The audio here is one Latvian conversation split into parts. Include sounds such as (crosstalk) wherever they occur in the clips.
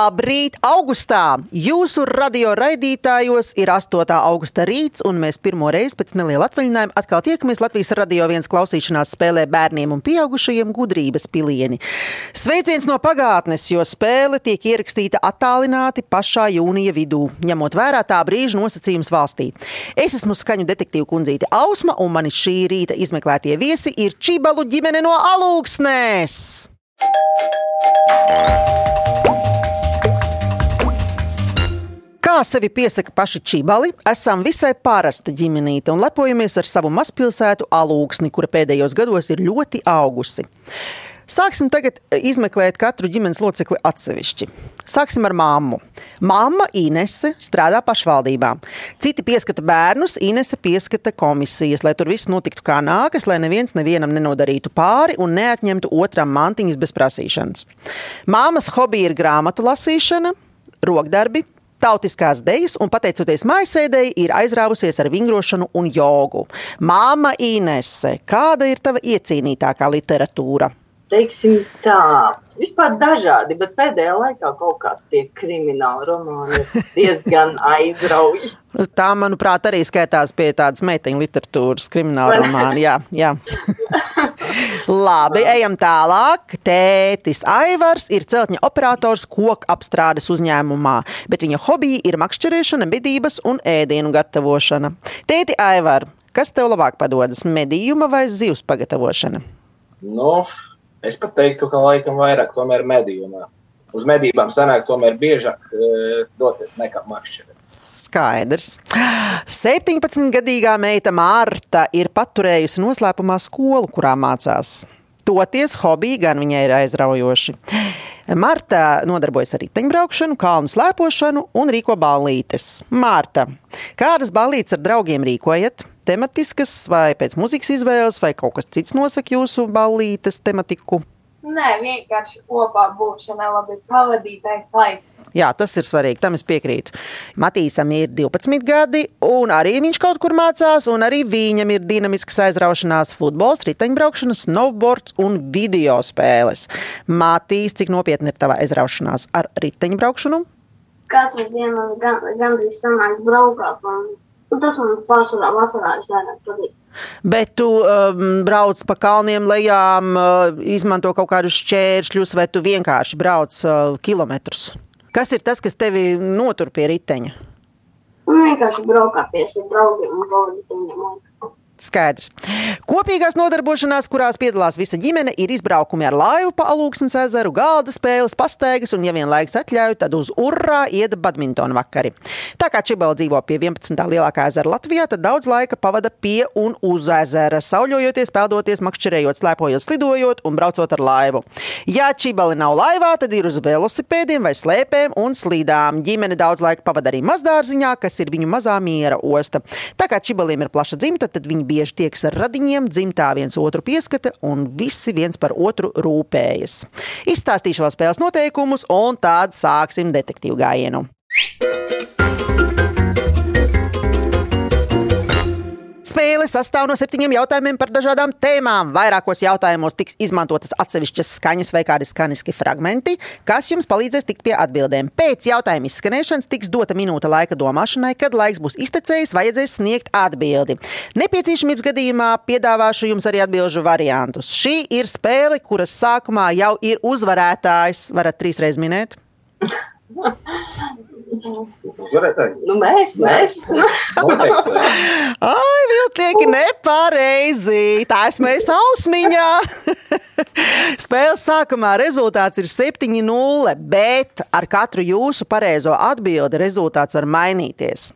Labrīt! Augustā jūsu radio raidītājos ir 8. augusta rīts, un mēs pirmo reizi pēc neliela atvaļinājuma atkal tiekamies Latvijas radio viens klausīšanās spēlē bērniem un pieaugušajiem gudrības pilieni. Sveiciens no pagātnes, jo spēle tiek ierakstīta attālināti pašā jūnija vidū, ņemot vērā tā brīža nosacījums valstī. Es esmu skaņu detektīvu kundzīte Ausma, un mani šī rīta izmeklētie viesi ir Čibalu ģimene no Alūksnēs! Kā sevi piesaka paši čibali, esam visai parasta ģimenīte un lepojamies ar savu mazpilsētu alūksni, kura pēdējos gados ir ļoti augusi. Sāksim tagad izmeklēt katru ģimenes locekli atsevišķi. Sāksim ar māmu. Māma Inese strādā pašvaldībā. Citi pieskata bērnus, Inese pieskata komisijas, lai tur viss notiktu kā nākas, lai neviens nevienam nenodarītu pāri un neatņemtu otram mantiņas bez prasīšanas. Māmas hobija ir grāmatu lasīšana, rokdarbi, tautiskās dejas, un pateicoties mājasēdēji, ir aizrāvusies ar vingrošanu un jogu. Māma Inese, kāda ir tava iecīnītākā literatūra? teiksim tā, vispār dažādi, bet pēdējā laikā kaut kā tie krimināli romāni diezgan (laughs) aizrauja. Tā, manuprāt, arī skaitās pie tādas meiteņu literatūras krimināla (laughs) romāna. Jā, jā. (laughs) Labi, ejam tālāk. Tētis Aivars ir celtņa operators koku apstrādes uzņēmumā, bet viņa hobija ir makšķerēšana, medības un ēdienu gatavošana. Tēti Aivar, kas tev labāk padodas - medījuma vai zivs pagatavošana? Nu, Es pat teiktu, ka laikam vairāk tomēr medījumā. Uz medībām sanāk tomēr biežāk e, doties nekā maršķirē. Skaidrs. 17-gadīgā meita Mārta ir paturējusi noslēpumā skolu, kurā mācās. Toties hobiji gan viņai ir aizraujoši. Marta nodarbojas ar riteņbraukšanu, kalnu slēpošanu un rīko ballītes. Marta, kādas ballītes ar draugiem rīkojat? tematiskas, vai pēc mūzikas izvēles, vai kaut kas cits nosaka jūsu ballītes tematiku? Nē, vienkārši kopā būšana, labi pavadītais laiks. Jā, tas ir svarīgi, tam es piekrītu. Matīsam ir 12 gadi, un arī viņš kaut kur mācās, un arī viņam ir dinamisks aizraušanās, futbols, riteņbraukšana, snowboards un video spēles. Matīs, cik nopietni ir tava aizraušanās ar riteņbraukšanu? Katru dienu gan, gandrīz sanāk braukāt, un Un tas man pārsvarā vasarā visvairāk patīk. Bet tu um, brauc pa kalniem, lejām, uh, izmanto kaut kādus šķēršļus, vai tu vienkārši brauc uh, kilometrus? Kas ir tas, kas tevi notur pie riteņa? Un vienkārši braukā pie saviem draugiem un laiku. Skaidrs. Kopīgās nodarbošanās, kurās piedalās visa ģimene, ir izbraukumi ar laivu pa Alūksnes ezeru, galda spēles, pastaigas un, ja vien laiks atļauj, tad uz urrā iet badmintona vakari. Tā kā Čibela dzīvo pie 11. lielākā ezera Latvijā, tad daudz laika pavada pie un uz ezera, sauļojoties, peldoties, makšķerējot, slēpojot, slidojot un braucot ar laivu. Ja Čibeli nav laivā, tad ir uz velosipēdiem vai slēpēm un slīdām. Ģimene daudz laika pavada arī mazdārziņā, kas ir viņu mazā miera osta. Tā kā Čibeliem ir plaša dzimta, tad viņi bieži tieks ar radiņiem, dzimtā viens otru pieskata un visi viens par otru rūpējas. Izstāstīšu vēl spēles noteikumus, un tad sāksim detektīvu gājienu. Spēle sastāv no septiņiem jautājumiem par dažādām tēmām. Vairākos jautājumos tiks izmantotas atsevišķas skaņas vai kādi skaņiski fragmenti, kas jums palīdzēs tikt pie atbildēm. Pēc jautājuma izskanēšanas tiks dota minūte laika domāšanai, kad laiks būs iztecējis, vajadzēs sniegt atbildi. Nepieciešamības gadījumā piedāvāšu jums arī atbildžu variantus. Šī ir spēle, kuras sākumā jau ir uzvarētājs. Varat trīsreiz minēt? (laughs) Nu, mēs, mēs. Ai, viltieki, nepareizi. Tā esmu es ausmiņā. (laughs) Spēles sākumā rezultāts ir 7-0, bet ar katru jūsu pareizo atbildi rezultāts var mainīties.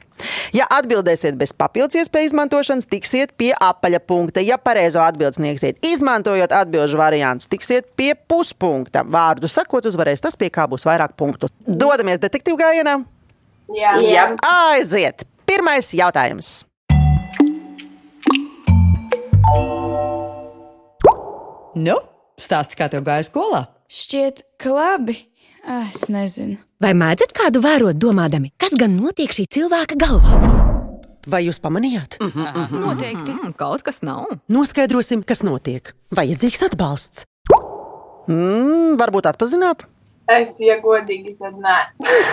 Ja atbildēsiet bez papildus iespēju izmantošanas, tiksiet pie apaļa punkta. Ja pareizo atbildi sniegsiet, izmantojot atbildžu variantus, tiksiet pie puspunkta. Vārdu sakot, uzvarēs tas, pie kā būs vairāk punktu. Dodamies detektīvu gājienā! Jā, Jā. Aiziet! Pirmais jautājums. Nu, stāsti, kā tev gāja skolā? Šķiet, ka labi. Es nezinu. Vai mēdzat kādu vērot, domādami, kas gan notiek šī cilvēka galvā? Vai jūs pamanījāt? Noteikti. Mm, kaut kas nav. Noskaidrosim, kas notiek. Vajadzīgs atbalsts. Mm, varbūt atpazināt? Es, ja godīgi, tad nē.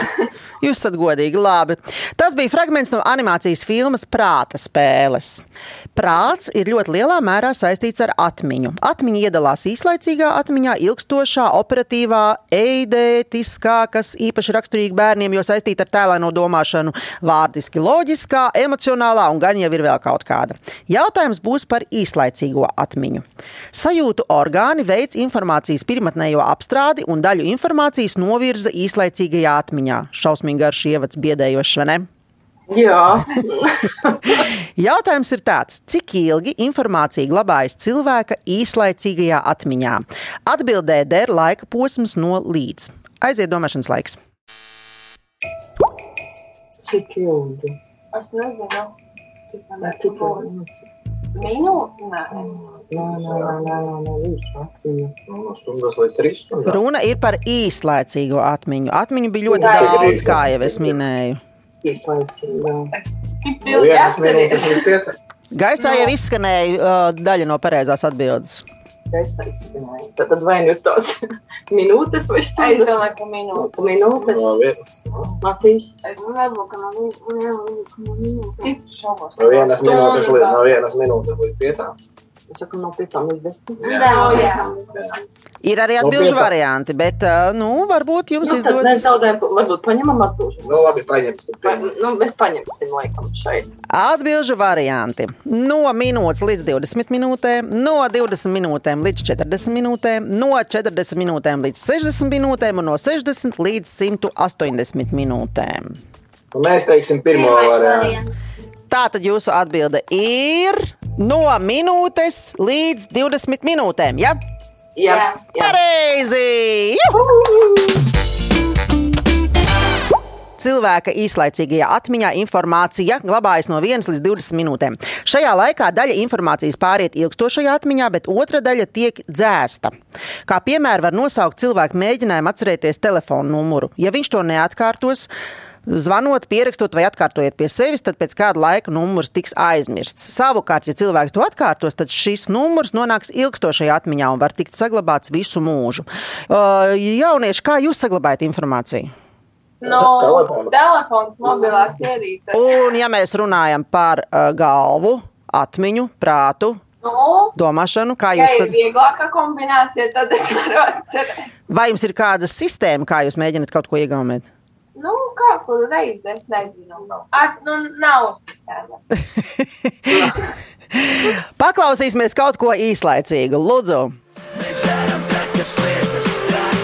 (laughs) Jūs esat godīgi, labi. Tas bija fragments no animācijas filmas Prāta spēles. Prāts ir ļoti lielā mērā saistīts ar atmiņu. Atmiņa iedalās īslaicīgā atmiņā, ilgstošā, operatīvā, eidētiskā, kas īpaši raksturīga bērniem, jo saistīta ar tēlēno domāšanu, vārdiski loģiskā, emocionālā un gan jau ir vēl kaut kāda. Jautājums būs par īslaicīgo atmiņu. Sajūtu orgāni veids informācijas pirmotnējo apstrādi un daļu informācijas novirza īslaicīgajā atmiņā. Šausmīgi garš ievads biedējošs, vai ne? Jā, (laughs) Jautājums ir tāds, cik ilgi informācija glabājas cilvēka īslaicīgajā atmiņā? Atbildē der laika posms no līdz. Aiziet domāšanas laiks. cik ilgi? Es nezinu, cik ilgi? Stundām. Runa ir par īslaicīgo atmiņu. Atmiņu bija ļoti Jā, daudz, jā. kā jau es minēju. Pieciem. Gaisā jau izskanēja uh, daļa no pareizās atbildes. Es aizskanēju. Tad, tad vai nu ir tās minūtes vai Es stundas? domāju, ka minūte. Minūtes. No Matīs. Es nevaru, ka man ir minūtes līdz, no vienas minūtes līdz piecām. Saku, no. Ir arī No atbildžu piecām. varianti, bet nu, varbūt jums Nu, izdodas. nezaudējam, varbūt paņemam atbildību. Nu, labi, paņemsim. Pa, nu, mēs paņemsim laikam šeit. Atbildžu varianti no minūtes līdz 20 minūtēm, no 20 minūtēm līdz 40 minūtēm, no 40 minūtēm līdz 60 minūtēm un no 60 līdz 180 minūtēm. Nu, mēs teiksim pirmo variantu. Tātad jūsu atbilde ir no minūtes līdz 20 minūtēm. Ja? Jā, Jā. Pareizi! Juhu! Cilvēka īslaicīgajā atmiņā informācija glabājas no 1 līdz 20 minūtēm. Šajā laikā daļa informācijas pāriet ilgstošajā atmiņā, bet otra daļa tiek dzēsta. Kā piemēru var nosaukt cilvēku mēģinājumu atcerēties telefonu numuru. Ja viņš to neatkārtos, Zvanot, pierakstot vai atkārtojot pie sevis, tad pēc kāda laika numurs tiks aizmirsts. Savukārt, ja cilvēks to atkārtos, tad šis numurs nonāks ilgstošajā atmiņā un var tikt saglabāts visu mūžu. Uh, jaunieši, kā jūs saglabājat informāciju? No telefons, mobilās ierīces. Un, ja mēs runājam par uh, galvu, atmiņu, prātu, Nu, domāšanu, kā jūs ir tad, vieglākā kombinācija, tad es varu atcerēt. vai jums ir kāda sistēma, kā jūs mēģināt kaut ko iegaumēt? Nu, kā kuru reizi, es nezinu. At, nu, nav sistēmas. (laughs) Paklausīsimies kaut ko īslaicīgu, Lūdzu! Mēs darām trakas lietas, trakas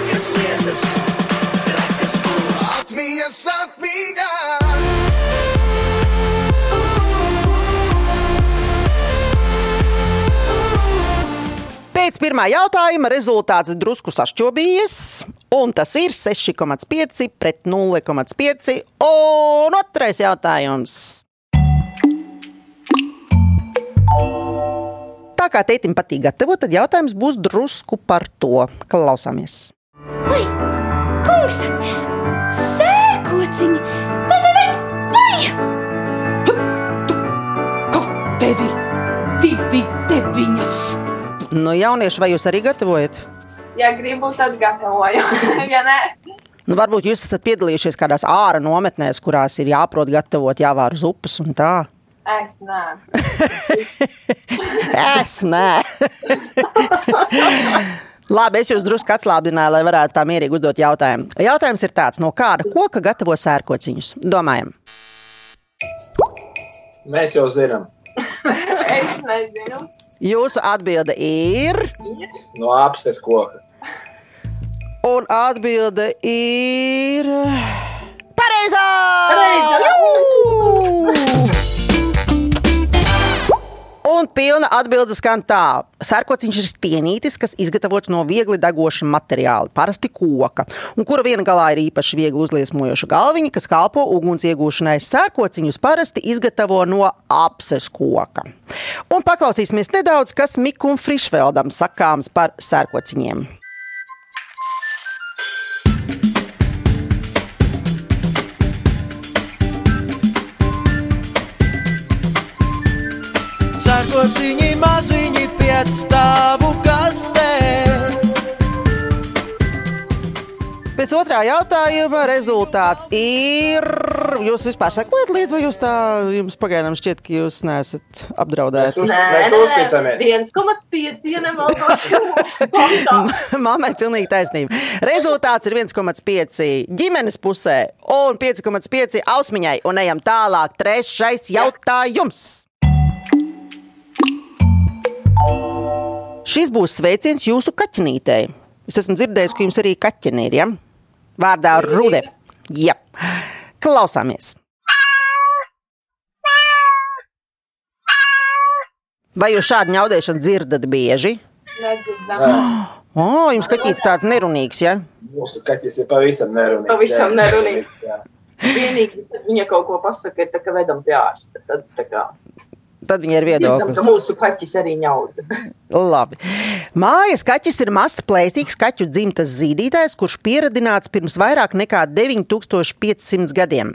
pirmā jautājuma rezultāts drusku sašķobījies, un tas ir 6,5 pret 0,5. Un otrais jautājums. Tā kā tētim patīk gatavot, tad jautājums būs drusku par to. Klausāmies! Vai, kungs, sēkociņi! Vai, vai, vai, vai! Tevi divi deviņas. Nu, jaunieši, vai jūs arī gatavojat? Ja gribu, tad gatavoju. (laughs) ja nē, Nu, varbūt jūs esat piedalījušies kādās ārā nometnēs, kurās ir jāprot gatavot, jāvāra zupas un tā. es nē. (laughs) Es nē. (laughs) Labi, es jūs drusku atslābināju, lai varētu tā mierīgi uzdot jautājumu. Jautājums ir tāds, no kāda koka gatavo sērkociņus? Domājam, Mēs jau zinām, Es nezinu. Jūsu atbilde ir. no apses koka. Un atbilde ir. Pareizā! Un pilna atbilde skan tā. Sērkociņš ir stienītis, kas izgatavots no viegli degoša materiāla, parasti koka, un kura viena galā ir īpaši viegli uzliesmojoša galviņa, kas kalpo uguns iegūšanai. Sērkociņus parasti izgatavo no apses koka. Un paklausīsimies nedaudz, kas Mikam Frišfeldam sakāms par sērkociņiem. Sārkociņi maziņi piec stāvu kastē. Pie Pēc otrā jautājuma rezultāts ir. Jūs vispār sekojat līdzi, vai jūs tā jums pagaidām šķiet, ka jūs neesat apdraudēti? Nē, Mēs nē, uzticamies. nē, 1,5 ja nemaldos. (laughs) Mammai pilnīgi taisnība. Rezultāts ir 1,5 ģimenes pusē un 5,5 ausmiņai. Un ejam tālāk. Trešais jautājums. Šis būs sveiciens jūsu kaķenītei. Es esmu dzirdējis, ka jums arī kaķene ir. Ja? Vārdā Rude. Jā. Klausāmies. Vai jūs šādu ņaudēšanu dzirdat bieži? Nedzirdam. (gasps) O, jums kaķis tāds nerunīgs, ja? Mūsu kaķis ir pavisam nerunīgs. Pavisam nerunīgs. Jā. Vienīgi, viņa kaut ko pasaka, ir tā, ka vedam pie ārsta. Tad, tā kā, Tad viņai ir viedoklis. ka mūsu kaķis arī ņaud. (laughs) Labi. Mājas kaķis ir mazs, plēsīgs kaķu dzimtas zīdītājs, kurš pieradināts pirms vairāk nekā 9500 gadiem.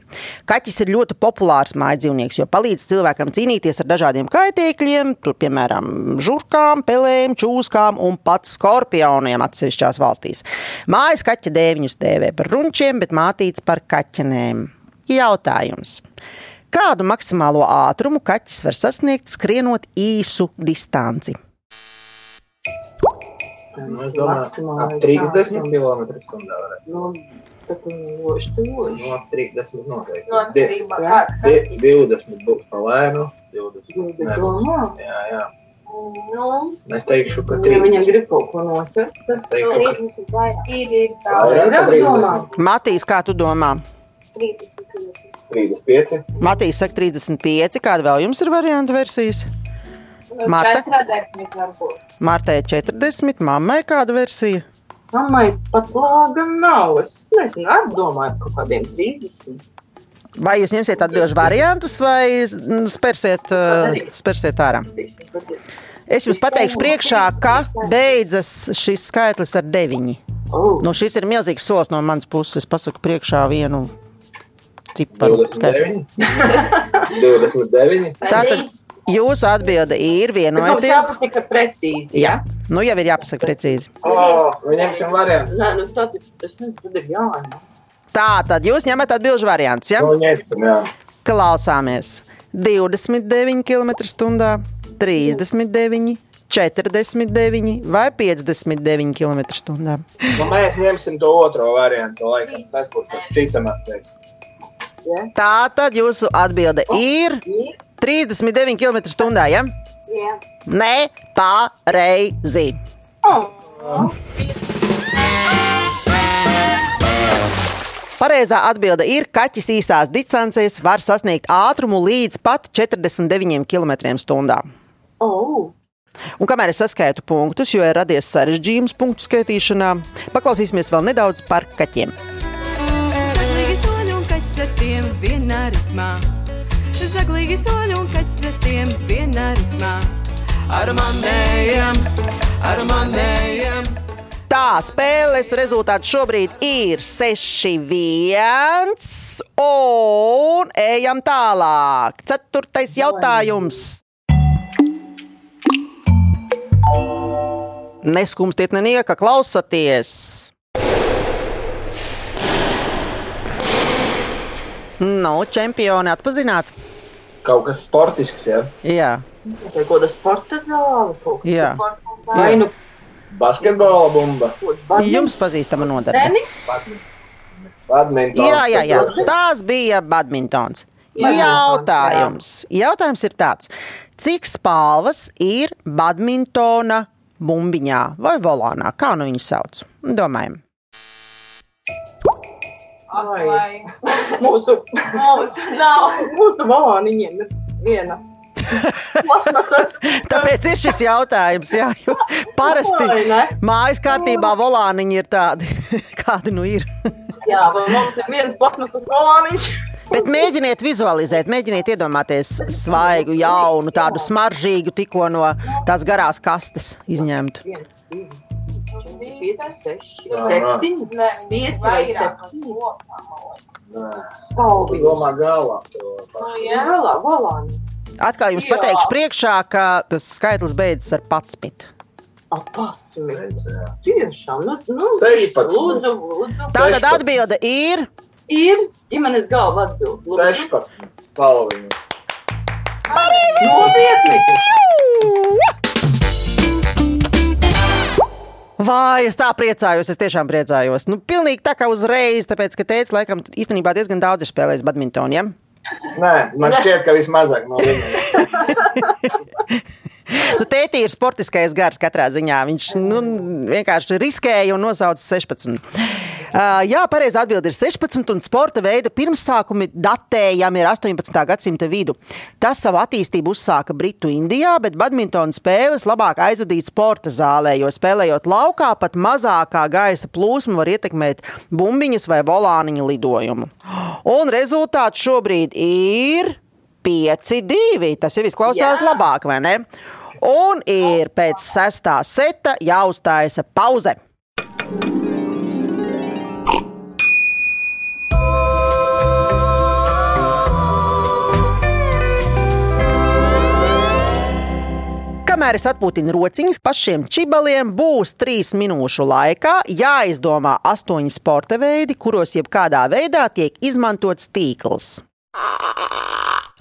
Kaķis ir ļoti populārs mājdzīvnieks, jo palīdz cilvēkam cīnīties ar dažādiem kaitēkļiem, tur, piemēram, žurkām, pelēm, čūskām un pat skorpioniem atsevišķās valstīs. Mājas kaķa dēviņus dēvē par runčiem, bet mātīts par kaķenēm. Jautājums. Kādu maksimālo ātrumu kaķis var sasniegt, skrienot īsu distanci? Nu, Es domāju, ap 30 ātrums. km/h. Nu, tu loši. No 30 noteikti. No atkarībā Jā. kāds Di- kaķis. 20 būs pa lēnu. 20 Bet nebūs. domā, Jā, jā. Nu, Es teikšu, ka ja 30. viņam grib kaut ko noķert, tad ka 30 vairāk. ir, tā. 30. Matīs, kā tu domā? 30, 50. 35. Matīs saka 35, kāda vēl jums ir varianta versijas? Nu, Marta? 40 varbūt. Martai 40, mammai kāda versija? Mammai pat lāga nav. Es nezinu, atdomāju par kaut kādiem 30. Vai jūs ņemsiet atbildžu variantus vai spērsiet, spērsiet ārā? 30 pat ir. Es jums pateikšu priekšā, ka beidzas šis skaitlis ar 9. Oh, Nu, šis ir milzīgs solis no manas puses. Es pasaku priekšā vienu ciparu. skaitli. 29. 29. Tātad jūsu atbilde ir bet mums vienoties. jāpasaka precīzi, Jā, jā? nu jau ir jāpasaka precīzi. Oh, Viņam variants. Nē, nu tad, tas ir jāņem. Tā tad jūs ņemat atbildžu variantus. Ja? Nu, ņemsim, jā. Klausāmies 29 km/h, 39, 49 vai 59 km/h. Nu, mēs ņemsim to otro variantu. Laikam. Tas būs tāds ticamākais. Tā tad jūsu atbilde ir 39 km/h. Ja? Jā. Nē, pareizi. Oh, Pareizā atbilde ir, ka kaķis īstās distancēs var sasniegt ātrumu līdz pat 49 km/h. oh. Un kamēr es saskaitu punktus, jo ir radies sarežģījums punktu skaitīšanā, paklausīsimies vēl nedaudz par kaķiem. Kaķis ar tiem vienā ritmā. Zaglīgi soļi un kaķis ar tiem vienā ritmā. Ar manējiem, ar manējiem. Tā spēles rezultāts šobrīd ir 6-1. Un ejam tālāk. Ceturtais jautājums. Neskumstiet, nenieka, klausaties. Nu, čempioni atpazināt? Kaut kas sportisks, jā. Jā, kaut kāda sporta zāle. kaut kas sporta zāle. Vai nu Basketbola bumba, jums pazīstama nodarbe. tenis? badmintons. Jā, jā, jā. tās bija badmintons. Jautājums. Jautājums ir tāds, cik spalvas ir badmintona bumbiņā vai volānā? Kā nu viņu sauc? Domājam. Vai Mūsu, mūsu nav? mūsu valāniņiem ir viena. Plasmasas. Tāpēc ir šis jautājums. Jā, jo parasti mājas kārtībā volāniņi ir tādi, (laughs) kādi nu ir. Jā, mums ir viens plasmasas valāniņš? Bet mēģiniet vizualizēt, mēģiniet iedomāties svaigu, jaunu, tādu smaržīgu, tikko no tās garās kastes izņemtu. Pieci, seši, septiņi. Pieci vai septiņi? Spalviņas. domā galā to Nu, pašu. jā. Jā, valāni. Atkal jums pateikšu priekšā, ka tas skaitlis beidzas ar 11. 11. Tiešām, nu, nu 16. Lūdzu, lūdzu. Tātad atbilde ir. Ir ģimenes galva atbild. lūdzu. 16. Palviņu. Nopietni! Vai es tā priecājos? Es tiešām priecājos. Nu, pilnīgi tā kā uzreiz, tāpēc, ka teicis, laikam, īstenībā diezgan daudz ir spēlējis badmintonu. Ja? Nē, man šķiet, ka vismazāk no viņiem. (laughs) (laughs) Nu, Tēti ir sportiskais gars katrā ziņā. Viņš nu, vienkārši riskēja un nosauca 16. Uh, jā, pareizi atbild ir 16, un sporta veida pirmsākumi datējami ir 18. gadsimta vidu. Tas savu attīstību uzsāka Britu Indijā, bet badmintona spēles labāk aizvadīt sporta zālē, jo spēlējot laukā, pat mazākā gaisa plūsma var ietekmēt bumbiņas vai volāniņa lidojumu. Un rezultāts šobrīd ir 5-2. Tas jau izklausās Jā. labāk, vai ne? Un ir pēc sestā seta jāuzstājas pauze. Kamēr es atpūtinu rociņas, pašiem čibaliem būs trīs minūšu laikā jāizdomā astoņi sporta veidi, kuros jebkādā veidā tiek izmantots tīkls.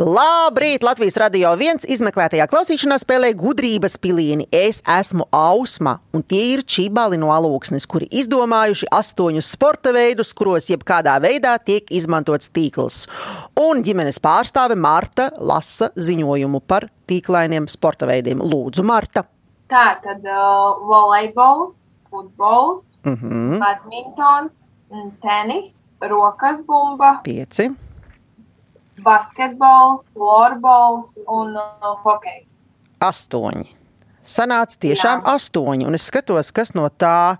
Labrīt! Latvijas radio viens izmeklētajā klausīšanās spēlē gudrības pilieni. Es esmu Ausma, un tie ir čībāli no alūksnes, kuri izdomājuši astoņus sporta veidus, kuros jebkādā veidā tiek izmantots tīkls. Un ģimenes pārstāve Marta lasa ziņojumu par tīklainiem sporta veidiem. Lūdzu, Marta! Tā tad uh, volejbols, futbols, Uh -huh. badmintons, mm, tenis, rokas bumba, Pieci. Basketbols, florbols un uh, hokejs. astoņi. Sanāca tiešām Jā. astoņi, un es skatos, kas no tā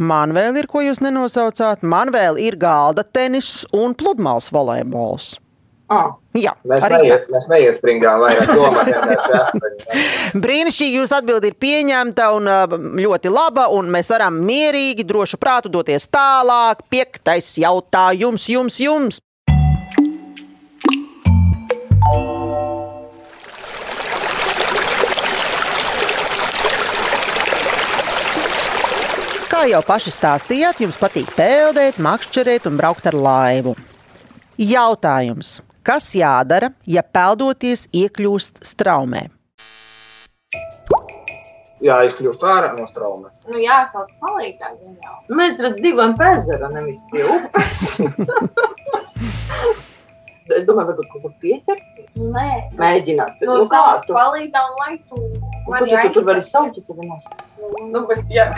man vēl ir, ko jūs nenosaucāt. Man vēl ir galda tenis un pludmales volejbols. Ah. Jā, Mēs, arī tā. neie, mēs neiespringām vairāk domā, vienkārši astoņi. Brīnišķīgi, jūs atbildi ir pieņemta un ā, ļoti laba, un mēs varam mierīgi, drošu prātu doties tālāk. Piektais jautājums jums, jums. Kā jau paši stāstījāt, jums patīk peldēt, makšķerēt un braukt ar laivu. Jautājums. Kas jādara, ja peldoties iekļūst straumē? Jā, izkļūst ārā no strauma. Nu, jāsauc palīgā. gan jau. Mēs redzam, divam pēzera, nevis pie upes. es domāju, varbūt kaut kur pieķert. Nē, Mēģināt. No Nu, kā savas tu? palīgā un lai tu Kur tu, tu tur vari saukt, ja tev nav. Nu, bet, jā.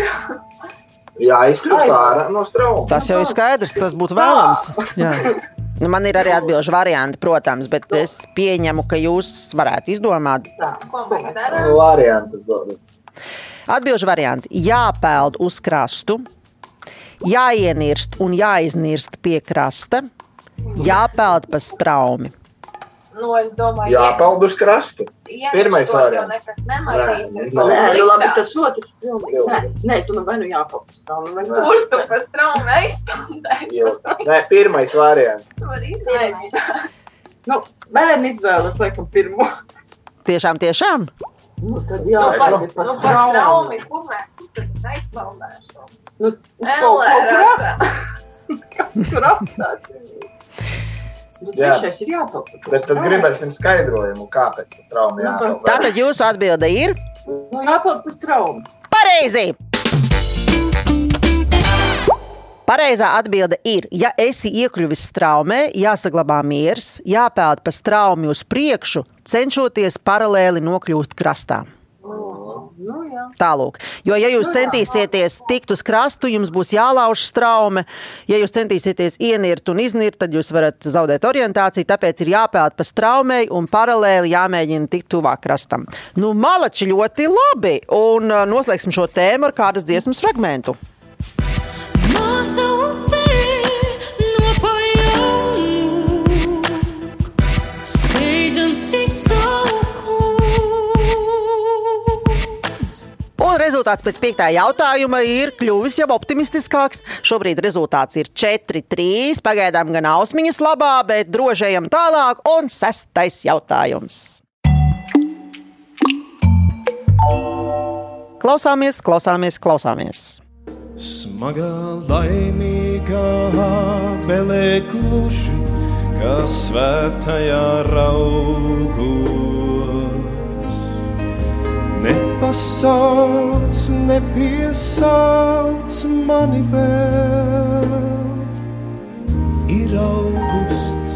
Jā, izkļūst ārā no strauma. Tas jau ir skaidrs, tas būtu vēlams. Jā. (laughs) Nu, man ir arī atbildīgi varianti, protams, bet es pieņemu, ka jūs varētu izdomāt dod. atbildīgi varianti. Jāpeld uz krastu, jāienirst un jāiznirst pie krasta, jāpeld pa straumi. Nu, es domāju, Jāpeld uz krastu. variants. nekas nemainīsies. Nē, nu labi, tas otrs. Nē, nē, tu man vai nu jāpauc. Kur tu pa straumu aizpildēsi? Jo- Nē, pirmais variants. Tu vari izmēģināt. Nu, bērni izvēlas laikam pirmo. Tiešām, tiešām. Nu, tad Nu, jāpauc pa- nu, straumi. kur mēs kur tad aizpildēšu? Nu, Elē, Tur apstāties. (laughs) Nu, trešais ir jāpauc. Bet tad gribēsim skaidrojumu, kāpēc tas trauma Nu, jāpeld. Tātad jūsu atbilde ir Nu, jāpauc pa straumi. pareizi. Pareizā atbilde ir, ja esi iekļuvis straumē, jāsaglabā miers, jāpeld pa straumi uz priekšu, cenšoties paralēli nokļūt krastā. Nu, jā. Tālāk, jo, ja jūs centīsieties tikt uz krastu, jums būs jālauž straume. Ja jūs centīsieties ienirt un iznirt, tad jūs varat zaudēt orientāciju. Tāpēc ir jāpeld pa straumei un paralēli jāmēģina tikt tuvāk krastam. Nu, malači ļoti labi! Un uh, noslēgsim šo tēmu ar kādas dziesmas fragmentu. Mūsu upē rezultāts pēc piektā jautājuma ir kļuvis jau optimistiskāks. Šobrīd rezultāts ir 4-3. Pagaidām gan ausmiņas labā, bet drošējam tālāk. Un sestais jautājums. Klausāmies, klausāmies, klausāmies. Smagā, laimīgā belē kluši, kā svētajā raugos. Nepasauc, nepiesauc mani vēl, ir augusts.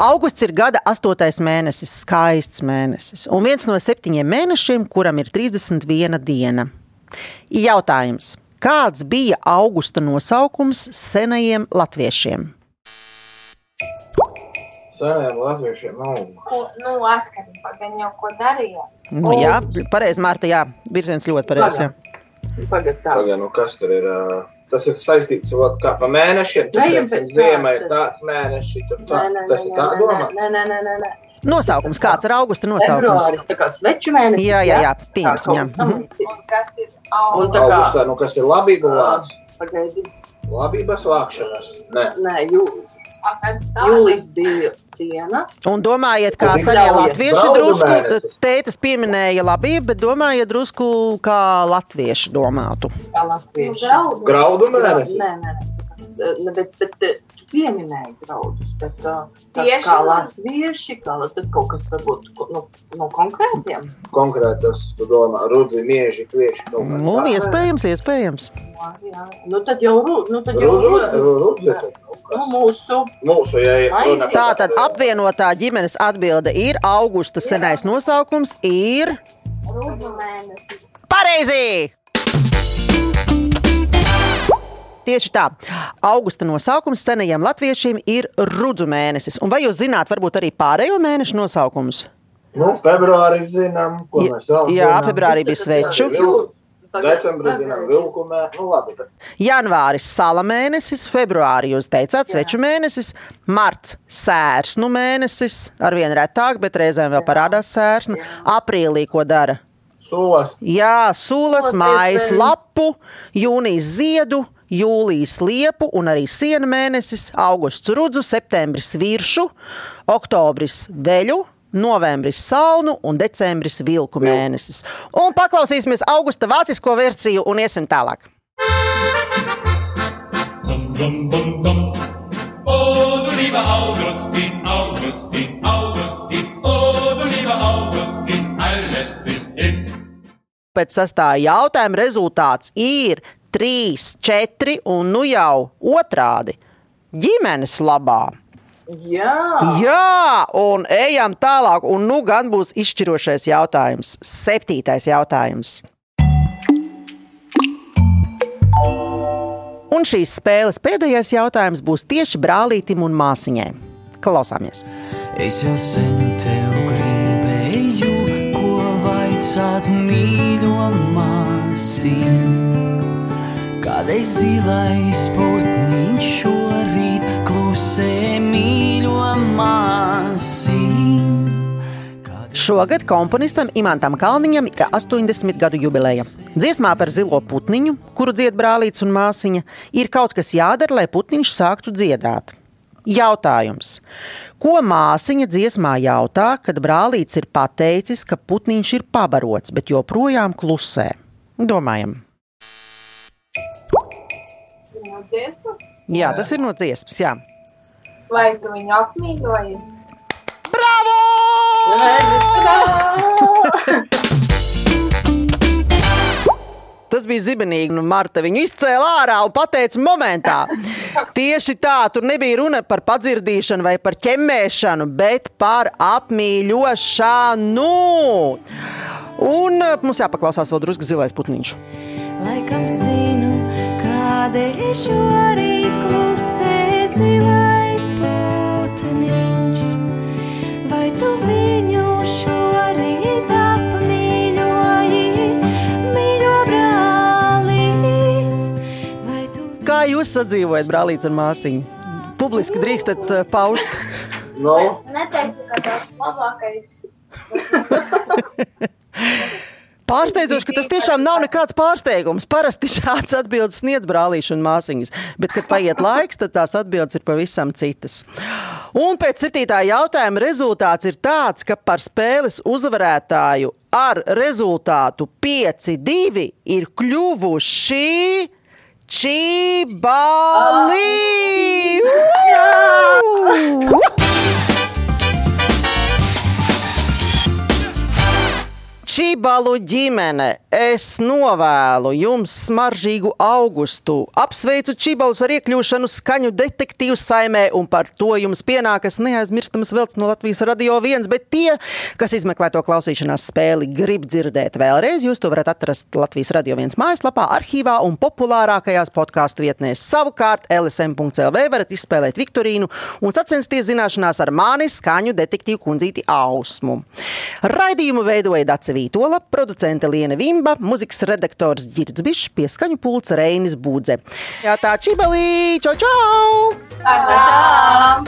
Augusts ir gada astotais mēnesis, skaists mēnesis, un viens no septiņiem mēnešiem, kuram ir 31 diena. Jautājums. Kāds bija augusta nosaukums senajiem latviešiem? Seniem latviešiem nav. Ko, nu, atkarībā gan jau ko darīja. Nu, jā, pareizi, Mārta, jā, virziens ļoti pareizs. jā. Pagad tā. Pagaid, nu kas tur ir? Tas ir saistīts ar kā pa mēnešiem. Tur, piemēram, pēc ziemā ir tāds mēnešs, tur tā, nē, tas nē, ir tā nē, domā. Nē, nē, nē, nē, nē. Nosaukums, kāds ir augusta nosaukums? Februāris, tā kā sveču mēnesis. Jā, jā, jā, Tā pieņemsim, jā. Mhm. Un kas ir Un auga? tā kā, Augustā, nu kas ir labība vārds? pagaidi, Labības vākšanas. Nē. nē, jū, jūlijas bija siena. Un domājiet, kā senie latvieši drusku, tētis pieminēja labību, bet domājiet drusku, kā latvieši domātu. Kā latvieši. Graudu. Graudu Nē, nē, nē. Ne, bet, bet tu pieminēji graudus, bet uh, tā Tieši kā latvieši, kā tad kaut kas varbūt no, no konkrētiem. Konkrētas, tu domā, rudzi, mieži, kvieši. Nu, iespējams, iespējams. Jā, jā. Nu, tad jau, ru- nu, tad jau Rudzi, rudzi. rudzi, Nu, mūsu Mūsu, runa par- Tā tad apvienotā ģimenes atbilde ir augusta senais nosaukums ir Rūdu mēnesis. pareizi! Tieši tā. Augusta nosaukums senajiem latviešiem ir rudzu mēnesis. Un vai jūs zināt, varbūt arī pārējo mēnešu nosaukumus? Nu, februārī zinām, ko Ja- mēs vēl jā, zinām. februārī bija sveču. Decembrī zinām, vilkumē. Nu, labi, bet Janvāris sala mēnesis, februārī jūs teicāt, sveču mēnesis, marts sērsnu mēnesis, arvien retāk, bet reizēm vēl parādās sērsnu. Aprīlī ko dara? sulas. Jā, sulas, Sulas, mājas lapu, jūnijas ziedu, jūlijas liepu un arī siena mēnesis, augusts rudzu, septembris viršu, oktobris veļu. Novembris salnu un decembris vilku mēnesis. Un paklausīsimies augusta vācisko versiju un iesim tālāk. Bum, bum, bum. Oh, du lieber Augustin, Augustin, Augustin, oh, du lieber Augustin, alles ist hin. Pēc sastāvā jautājuma rezultāts ir 3, 4 un nu jau otrādi - ģimenes labā. Jā, Jā, un ejam tālāk. Un nu gan būs izšķirošais jautājums. Septītais jautājums. Un šīs spēles pēdējais jautājums būs tieši brālītim un māsiņai. Klausāmies! Es jau sen tev gribēju, ko vaicāt mīļo māsīm. Kādreiz zilais putniņš šorīt klusē mīļo māsīm. Šogad komponistam Imantam Kalniņam ir 80 gadu jubileja. Dziesmā par zilo putniņu, kuru dzied brālīts un māsiņa, ir kaut kas jādara, lai putniņš sāktu dziedāt. Jautājums. Ko māsiņa dziesmā jautā, kad brālīts ir pateicis, ka putniņš ir pabarots, bet joprojām klusē? Domājam. Dziesmas? Jā, tas ir no dziesmas. Jā. Vai tu viņu apmīļoji? Bravo! Tas bija zibenīgi. Nu, Marta viņu izcēla ārā un pateica momentā. Tieši tā, tur nebija runa par padzirdīšanu vai par ķemmēšanu, bet par apmīļošanu. Un eh, mums jāpaklausās vēl drusku zilais putniņš. Laikam zinu, kādēļ šorīt klusē zilais putniņš. Vai tu viņu šorīt apmīļoji, mīļo brālīt? Vai tu Kā jūs sadzīvojat, brālīts un māsiņa? Publiski drīkstat eh, paust. Nu, Neteiktu, ka tas labākais. (laughs) Pārsteidzoši, ka tas tiešām nav nekāds pārsteigums. Parasti šāds atbildes sniedz brālīši un māsiņas, bet, kad paiet laiks, tad tās atbildes ir pavisam citas. Un pēc septītā jautājuma rezultāts ir tāds, ka par spēles uzvarētāju ar rezultātu 5-2 ir kļuvuši Čībali! Čibalu ģimene, es novēlu jums smaržīgu augustu. Apsveicu Čibalus ar iekļūšanu skaņu detektīvu saimē, un par to jums pienākas neaizmirstams velts no Latvijas radio viens, bet tie, kas izmeklē to klausīšanās spēli, grib dzirdēt vēlreiz, jūs to varat atrast Latvijas radio viens mājaslapā, arhīvā un populārākajās podkāstu vietnēs. Savukārt LSM.CLV varat izspēlēt Viktorīnu un sacensties zināšanās ar mani skaņu detektīvu kundzīti Ausmu. Raidījumu veidoja Dace Vītola, producente Liena Vimba, muzikas redaktors Girds Bišs, pieskaņu pults Reinis Būdze. Jā, tā čibelī, čau, čau! Tā!